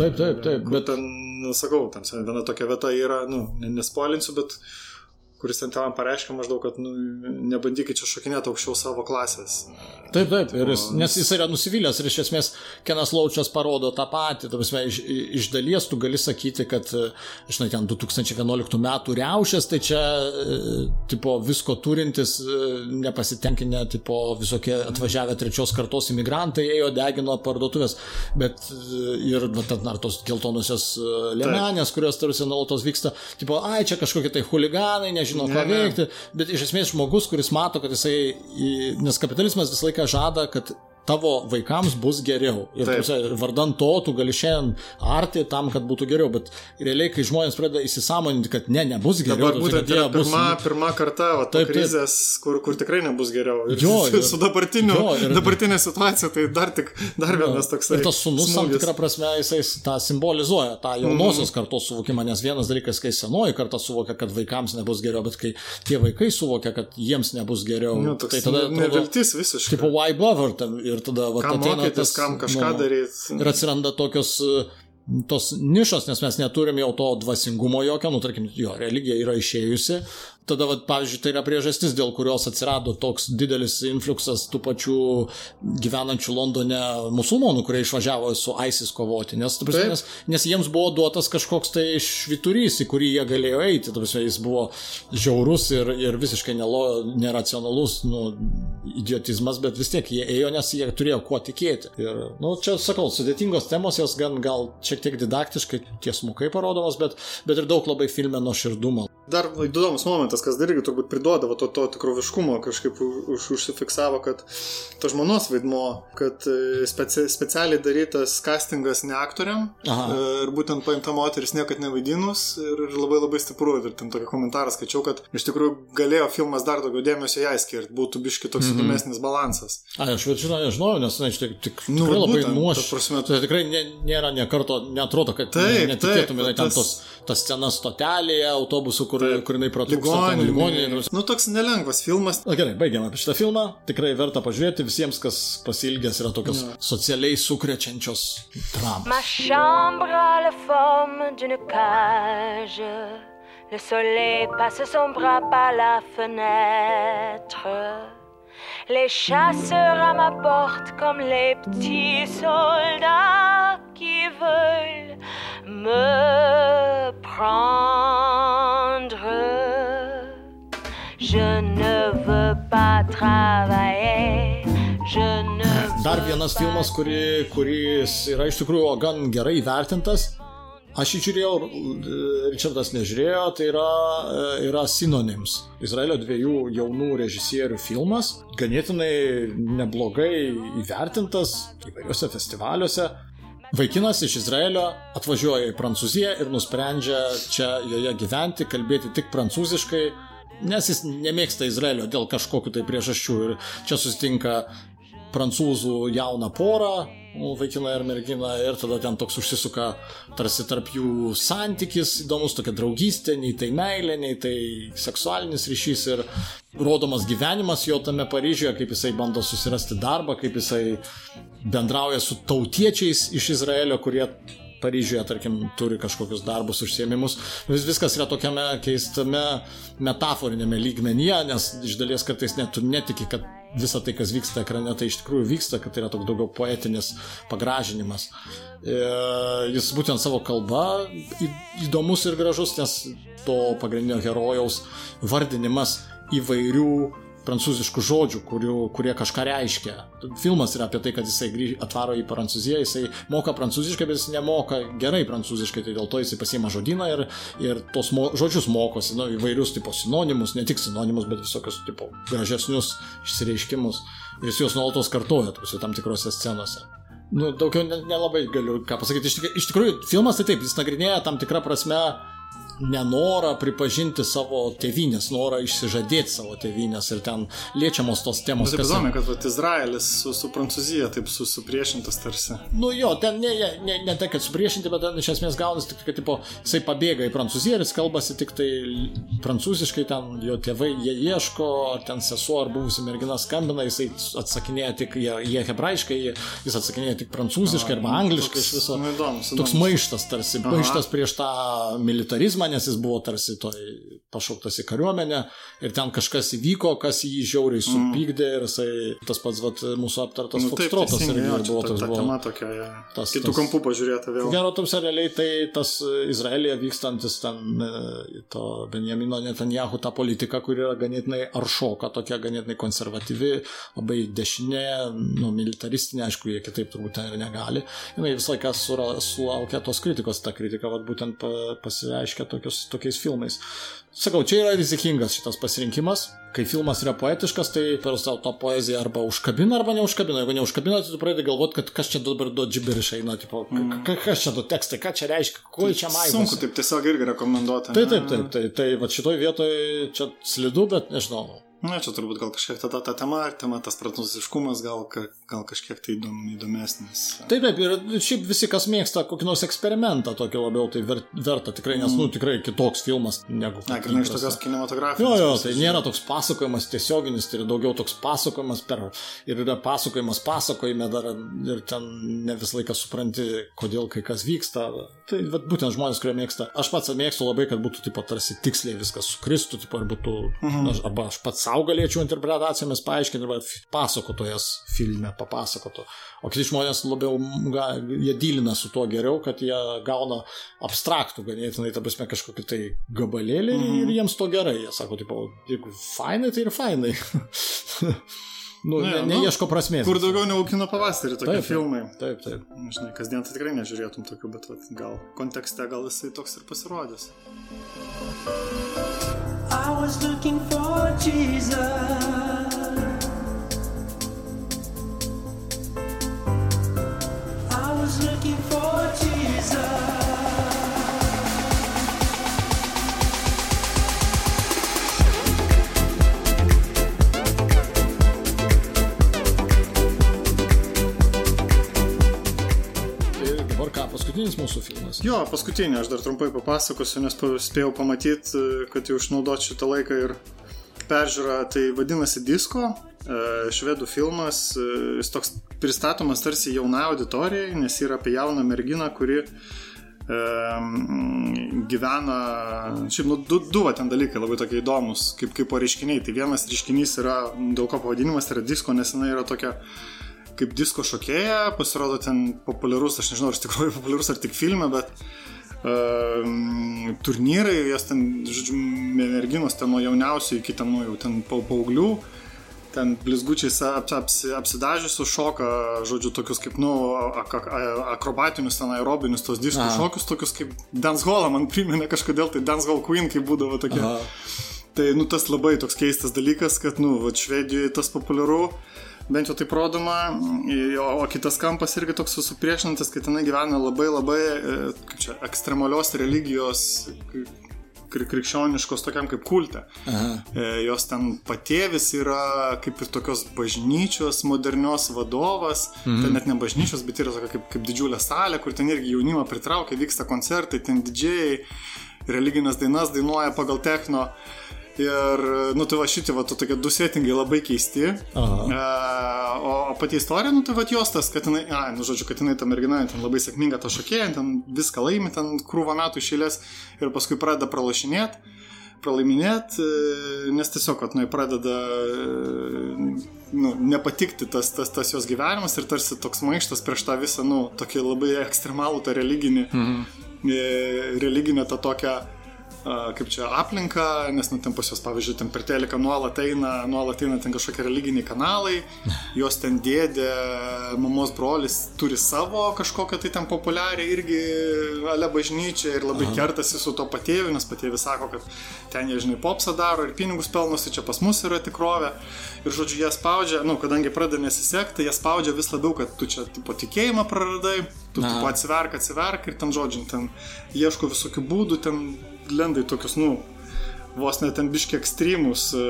Taip, taip, taip, Bet ten, nu, sakau, ten viena tokia vieta yra, nu, ne- nespoilinsiu, bet kuris ten tėvam pareiškia maždaug, kad, nu, nebandykit čia šokinėti aukščiau savo klasės. Taip, taip, ir jis, nes jis yra nusivylęs ir iš esmės Kenas Laučias parodo tą patį, ta prasme, iš, iš dalies tu gali sakyti, kad, e, žinai, ten 2011 metų riaušės, tai čia, e, tipo, visko turintis, e, nepasitenkinę, tipo, visokie atvažiavę trečios kartos imigrantai ėjo, degino parduotuvės, bet ir, ten, ar tos geltonusios e, liemenės, kurios tarsi nuolatos vyksta, tipo, ai, čia kažkokie tai huliganai, nežino, ką Ne, ne. veikti, bet iš esmės žmogus, kuris mato, kad jisai, nes kapitalizmas visą laiką žada, kad tavo vaikams bus geriau. Ir Taip. prasme, vardan to tu gali šiandien arti tam, kad būtų geriau, bet realiai, kai žmonės pradeda įsisamoninti, kad ne, nebus geriau, Dabar ta prasme, būtent jie yra bus... pirma, pirma karta, va, Taip, taip, taip. krizės, kur, kur tikrai nebus geriau. Ir Jo, ir- su dabartiniu, jo, ir- dabartinė situacija, tai dar tik, dar vienas toksai. Ir tas sunus tam tikrą prasme jisai tą simbolizuoja, tą jaunosios Mhm. kartos suvokimą, nes vienas dalykas, kai senoji karta suvokia, kad vaikams nebus geriau, bet kai tie vaikai suvokia, kad jiems nebus geriau, Nu, toks tai tada... neviltis visiškai. Tipo, why bother tam ir tada va, kam mokytis, tas, kam kažką nu, daryti. Ir atsiranda tokios e, tos nišos, nes mes neturim jau to dvasingumo jokio, nu tarkim, jo, religija yra išėjusi. Tada, va, pavyzdžiui, tai yra priežastis, dėl kurios atsirado toks didelis influksas tų pačių gyvenančių Londone musulmonų, kurie išvažiavo su ISIS kovoti, nes, prasme, nes, nes jiems buvo duotas kažkoks tai šviturys, į kurį jie galėjo eiti, prasme, jis buvo žiaurus ir, ir visiškai nelo, neracionalus nu, idiotizmas, bet vis tiek jie ėjo, nes jie turėjo kuo tikėti. Ir, nu, čia, sakau, sudėtingos temos, jos gan gal šiek tiek didaktiškai, tiesmukai parodomas, bet, bet ir daug labai filme nuo širdumo. Dar įdomus momentas, kas dar irgi turbūt priduodavo to, to tikroviškumo, kažkaip už, užsifiksavo, kad to žmonos vaidmo, kad e, speci, specialiai darytas castingas ne aktoriam Aha. e, ir būtent paimta moteris niekad nevaidinus ir, ir labai labai stipru. Ir ten tokį komentarą skaičiau, kad iš tikrųjų galėjo filmas dar daugiau dėmesio jai skirti, būtų biški toks mm. -hmm. įdomesnis balansas. A, aš žinau, nežinau, nes na, iš tik, tik Nu, tikrai labai būtent, nuoš. ta prasme, Tai tikrai ne, nėra nekarto, netrodo, kad Taip, ne- netikėtumai taip, ten tas- tos, tas scenas stotelėje, autobusų, kur, Taip. kur jinai pratrūksta Ligoninė. ligoninėje. Nu, toks nelengvas filmas. Na gerai, baigiam apie šitą filmą. Tikrai verta pažiūrėti visiems, kas pasilgęs yra tokios socialiai sukrečiančios dramos. Ma chambre a la forme d'une cage. Le soleil passe son bras par la fenêtre. Les chasseurs à ma porte comme les petits soldats qui veulent me prendre. Dar vienas filmas, kuri, kuris yra iš tikrųjų gan gerai įvertintas. Aš jį žiūrėjau, Richardas nežiūrėjo, tai yra, yra Synonyms. Izraelio dviejų jaunų režisierių filmas, ganėtinai neblogai įvertintas įvairiuose festivaliuose. Vaikinas iš Izraelio atvažiuoja į Prancūziją ir nusprendžia čia joje gyventi, kalbėti tik prancūziškai, nes jis nemėgsta Izraelio dėl kažkokiu tai priežasčių. Ir čia susitinka prancūzų jauną porą, vaikiną ir merginą, ir tada ten toks užsisuka tarsi tarp jų santykis, įdomus tokia draugystė, nei tai meilė, nei tai seksualinis ryšys ir rodomas gyvenimas jo tame Paryžiuje, kaip jisai bando susirasti darbą, kaip jisai bendrauja su tautiečiais iš Izraelio, kurie Paryžiuje, tarkim, turi kažkokius darbus, užsiemimus. Vis viskas yra tokiame keistame metaforinėme lygmenyje, nes iš dalies kartais net tu netiki, kad visa tai, kas vyksta ekrane, tai iš tikrųjų vyksta, kad tai yra toks daugiau poetinis pagražinimas. E, jis būtent savo kalba įdomus ir gražus, nes to pagrindinio herojaus vardinimas įvairių prancūziškų žodžių, kurių, kurie kažką reiškia. Filmas yra apie tai, kad jisai grįž, atvaro į Prancūziją, jisai moka prancūziškai, bet jis nemoka gerai prancūziškai, tai dėl to jisai pasiema žodyną ir, ir tos mo, žodžius mokosi, nu, įvairius tipo sinonimus, ne tik sinonimus, bet visokius tipo gražesnius išsireiškimus. Ir jis juos nuolatos kartoja tuose tam tikrose scenose. Nu, daugiau nelabai ne galiu ką pasakyti. Iš, iš tikrųjų, filmas tai taip, jis nagrinėja tam tikrą prasme nenorą pripažinti savo tėvynės, norą išsižadėti savo tėvynės ir ten liečiamos tos temos. Bet įdomu, kad vat, Izraelis su, su Prancūzija taip su, supriešintas tarsi. Nu jo, ten ne, ne, ne tai, kad supriešinti, bet ten iš esmės gaunasi tik, kad tipo, jisai pabėga į Prancūziją ir jis kalbasi tik tai prancūziškai, ten jo tėvai jie ieško, ar ten sesuo ar buvusi mergina skambina, jisai atsakinėja tik, jie, jie hebrajiškai, jis atsakinėja tik prancūziškai arba angliškai iš viso. Nu, įdomus, Toks maištas tarsi, Aha. maištas prieš tą militarizmą, nes jis buvo tarsi toj pašauktas į kariuomenę ir ten kažkas įvyko, kas jį žiauriai supykdė ir jisai tas pats vat, mūsų aptartas Nu, Foxtrotas irgi jo, buvo ta, toks ta buvo. tema tokia, ja. Tas- kitų tas- kampų pažiūrėta vėl. Gero, tams realiai tai tas Izraelija vykstantis ten e, to Benjamino Netanjahu ta politika, kuri yra ganėtinai aršoka, tokia ganėtinai konservatyvi, labai dešinė, nu, militaristinė, aišku, jie kitaip turbūt ten ir negali. Jis visą laiką sulaukia tos kritikos, ta kritika vat, būtent pa, pasireiškia tokius, tokiais filmais. Sakau, čia yra rizikingas šitas pasirinkimas. Kai filmas yra poetiškas, tai per savo tą poeziją arba užkabina, arba neužkabina. Jeigu neužkabina, tai tu pradedi galvoti, kad kas čia dabar du džiberišai, na, tipo, mm. kas čia du tekstai, ką čia reiškia, ko čia maišas. Sunku taip tiesiog irgi rekomenduoti. Tai ne? taip, taip, tai, tai va šitoj vietoje čia slidu, bet nežinau. Na, čia turbūt gal kažkiek tada ta tema, tema tas prancūziškumas gal, gal kažkiek tai įdom, įdomesnis. Taip, taip, ir šiaip visi, kas mėgsta kokį nors eksperimentą tokį labiau, tai ver, verta tikrai, nes, nu, tikrai kitoks filmas negu... Na, kad grinai iš tokios kinematografijos. Jo, jo, tai nėra toks pasakojimas tiesioginis, tai yra daugiau toks pasakojimas per... Ir yra pasakojimas pasakojime dar ir ten ne visą laiką supranti, kodėl kai kas vyksta. Tai vat, būtent žmonės, kurie mėgsta. Aš pats mėgstu labai, kad būtų tipo, tarsi tiksliai viskas sukristų, tipo, ar būtų... Mhm. Aš, arba aš pats savo galėčiau interpretacijomis paaiškinti, arba pasakotojas filme papasakotų. O kiti žmonės labiau, jie dylina su tuo geriau, kad jie gauna abstraktų ganėtinai, ta prasme, kažkokį tai gabalėlį mhm. ir jiems to gerai. Jie sako, tipo, jeigu fainai, tai ir fainai. nu, Ne, ne, nu, neieško prasmės. Kur daugiau negu kino pavasarį tokie Taip, filmai. Taip, taip. Žinai, kasdien tai tikrai nežiūrėtum tokių, bet vat, gal kontekste gal jisai toks ir pasirodys. I was looking for Jesus. I was looking for Jesus. Paskutinis mūsų filmas. Jo, paskutinį aš dar trumpai papasakosiu, nes spėjau pamatyti, kad jau išnaudot šitą laiką ir peržiūrą. Tai vadinasi Disko, e, švedų filmas. e, Jis toks pristatomas tarsi jaunai auditorijai, nes yra apie jauną merginą, kuri e, e, gyvena, šiaip, nu, du, du va, ten dalykai labai tokie įdomus, kaip, kaip po reiškiniai. Tai vienas reiškinys yra, dėl ko pavadinimas yra disko, nes jinai yra tokia kaip disko šokėja, pasirodo ten populiarus, aš nežinau, ar iš tikrųjų populiarus ar tik filme, bet uh, turnyrai, jas ten, žodžiu, merginos ten nuo jauniausių iki ten, nu, jau ten pa- paauglių, ten blizgučiais ap, apsi, apsidažiusių šoka, žodžiu, tokius kaip, nu, ak, ak, akrobatinius, ten aerobinius, tos diskų Aha. šokius, tokius kaip dancehallą man priminė kažkodėl, tai dancehall queen, kai būdavo tokie. Aha. Tai, nu, tas labai toks keistas dalykas, kad, nu, va, Švedijoje tas populiaru, bent jau taip rodoma, o, kitas kampas irgi toks supriešinantis, kad jinai gyvena labai labai, e, čia, ekstremalios religijos, kri- krikščioniškos tokiam kaip kulte. Aha. E, Jos ten patėvis yra kaip ir tokios bažnyčios modernios vadovas, mhm. ten net ne bažnyčios, bet yra tokia kaip, kaip didžiulė salė, kur ten irgi jaunimą pritraukia, vyksta koncertai, ten didžiai, religinės dainas dainuoja pagal techno. Ir, nu, tai va šitie, va, to tokie du settingai labai keisti. Aha. E, o, pati istorija, nu, tai va jos tas, kad jinai, a, nu, žodžiu, kad jinai ta mergina, ten labai sėkminga ta šokėja, ten viską laimi, ten krūvą metų išėlės ir paskui pradeda pralašinėti pralaiminėt, e, nes tiesiog, kad nu, pradeda e, nu, nepatikti tas, tas, tas jos gyvenimas ir tarsi toks maištas prieš tą visą, nu, tokį labai ekstremalų tą religinį, mhm. religinę tą tokią a, kaip čia aplinką, nes nu, ten pas jos, pavyzdžiui, ten per teleką nuolat eina, nuolat eina ten kažkokie religiniai kanalai, jos ten dėdė, mamos brolis turi savo kažkokią tai ten populiarią irgi ale bažnyčią ir labai Aha. kertasi su to patėviu, nes patėvis sako, kad ten jie, žinai, popsą daro ir pinigus pelnosi, čia pas mus yra tikrovė. Ir, žodžiu, jie spaudžia, nu, kadangi pradeda nesisekti, jie spaudžia vis labiau, kad tu čia tipo tikėjimą praradai, tu tipo, atsiverk, atsiverk ir ten, žodžiu, ten ieško visokių būdų, ten lenda į tokius, nu, vos net ten biški ekstremus, e,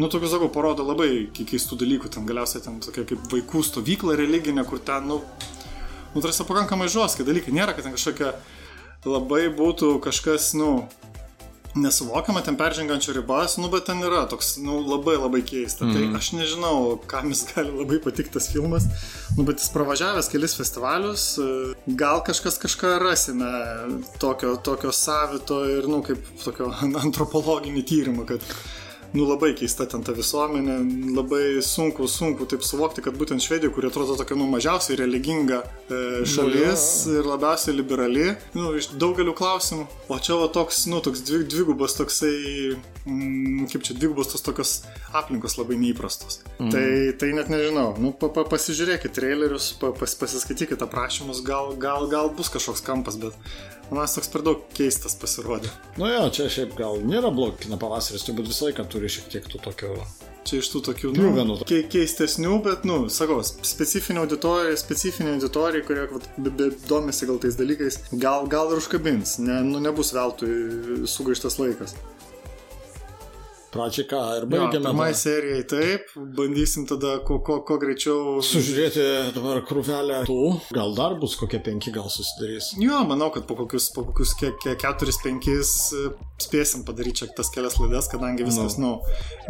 nu, tokius, sakau, parodo labai ke- keistų dalykų, ten galiausiai ten tokia kaip vaikų stovykla religinė, kur ten, nu, nu, tarsi pakankamai žoskai dalykai, nėra, kad ten kažkokia labai būtų kažkas, nu, nesuvokiama, ten peržengančio ribas, nu, bet ten yra toks, nu, labai labai keista. Mm. Tai aš nežinau, kam jis gali labai patikti tas filmas, nu, bet jis pravažiavęs kelis festivalius, gal kažkas kažką rasime tokio, tokio savito ir, nu, kaip tokio antropologinį tyrimą, kad nu labai keista ten ta visuomenė, labai sunku, sunku taip suvokti, kad būtent Švedija, kuri atrodo tokia, nu, mažiausiai religinga e, šalis ir labiausiai liberali, nu, iš daugelių klausimų. O čia va toks, nu, toks dvi, dvigubas toksai, mm, kaip čia, dvigubas tos tokios aplinkos labai neįprastos. Mm. Tai, tai net nežinau, nu, pa, pa, pasižiūrėkit trailerius, pa, pas, pasiskaitykit aprašymus, gal, gal, gal bus kažkoks kampas, bet man jis toks per daug keistas pasirodė. Nu jo, čia šiaip gal nėra blogai kino pavasaris, turbūt visą laiką turi šiek tiek tų tokių... Čia iš tų tokių, nu, ke keistesnių, bet, nu, sakau, specifinė auditorija, specifinė auditorija, kurie vat, be, be, domisi gal tais dalykais, gal, gal ir užkabins, ne, nu, nebus veltui sugaištas laikas. Pradžiai ką, ir Jo, baigiame. Pirmai tą- serijai taip, bandysim tada ko, ko, ko greičiau. Sužiūrėti dabar krūvelę tų, gal dar bus kokie penki, gal susidarys. Jo, manau, kad po kokius, po kokius ke, ke, keturis, penkis e, spėsim padaryti čia tas kelias laidas, kadangi viskas, nu,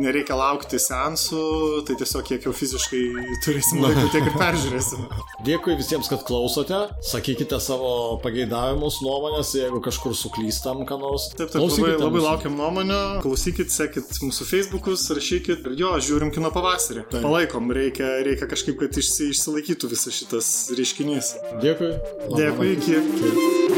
nereikia laukti sensų, tai tiesiog kiek jau fiziškai turėsim laiko, tiek ir peržiūrėsim. Dėkui visiems, kad klausote. Sakykite savo pageidavimus, nuomonės, jeigu kažkur suklystam, ką nors. Taip, taip, labai, Klausykite labai mūsų. laukiam nuomonių, klausykit, sekit mūsų Facebookus, rašykit jo, žiūrim kino pavasarį. Taip. Palaikom, reikia, reikia kažkaip, kad išsi, išsilaikytų visas šitas reiškinys. Dėkui. Dėkui, iki. Iki.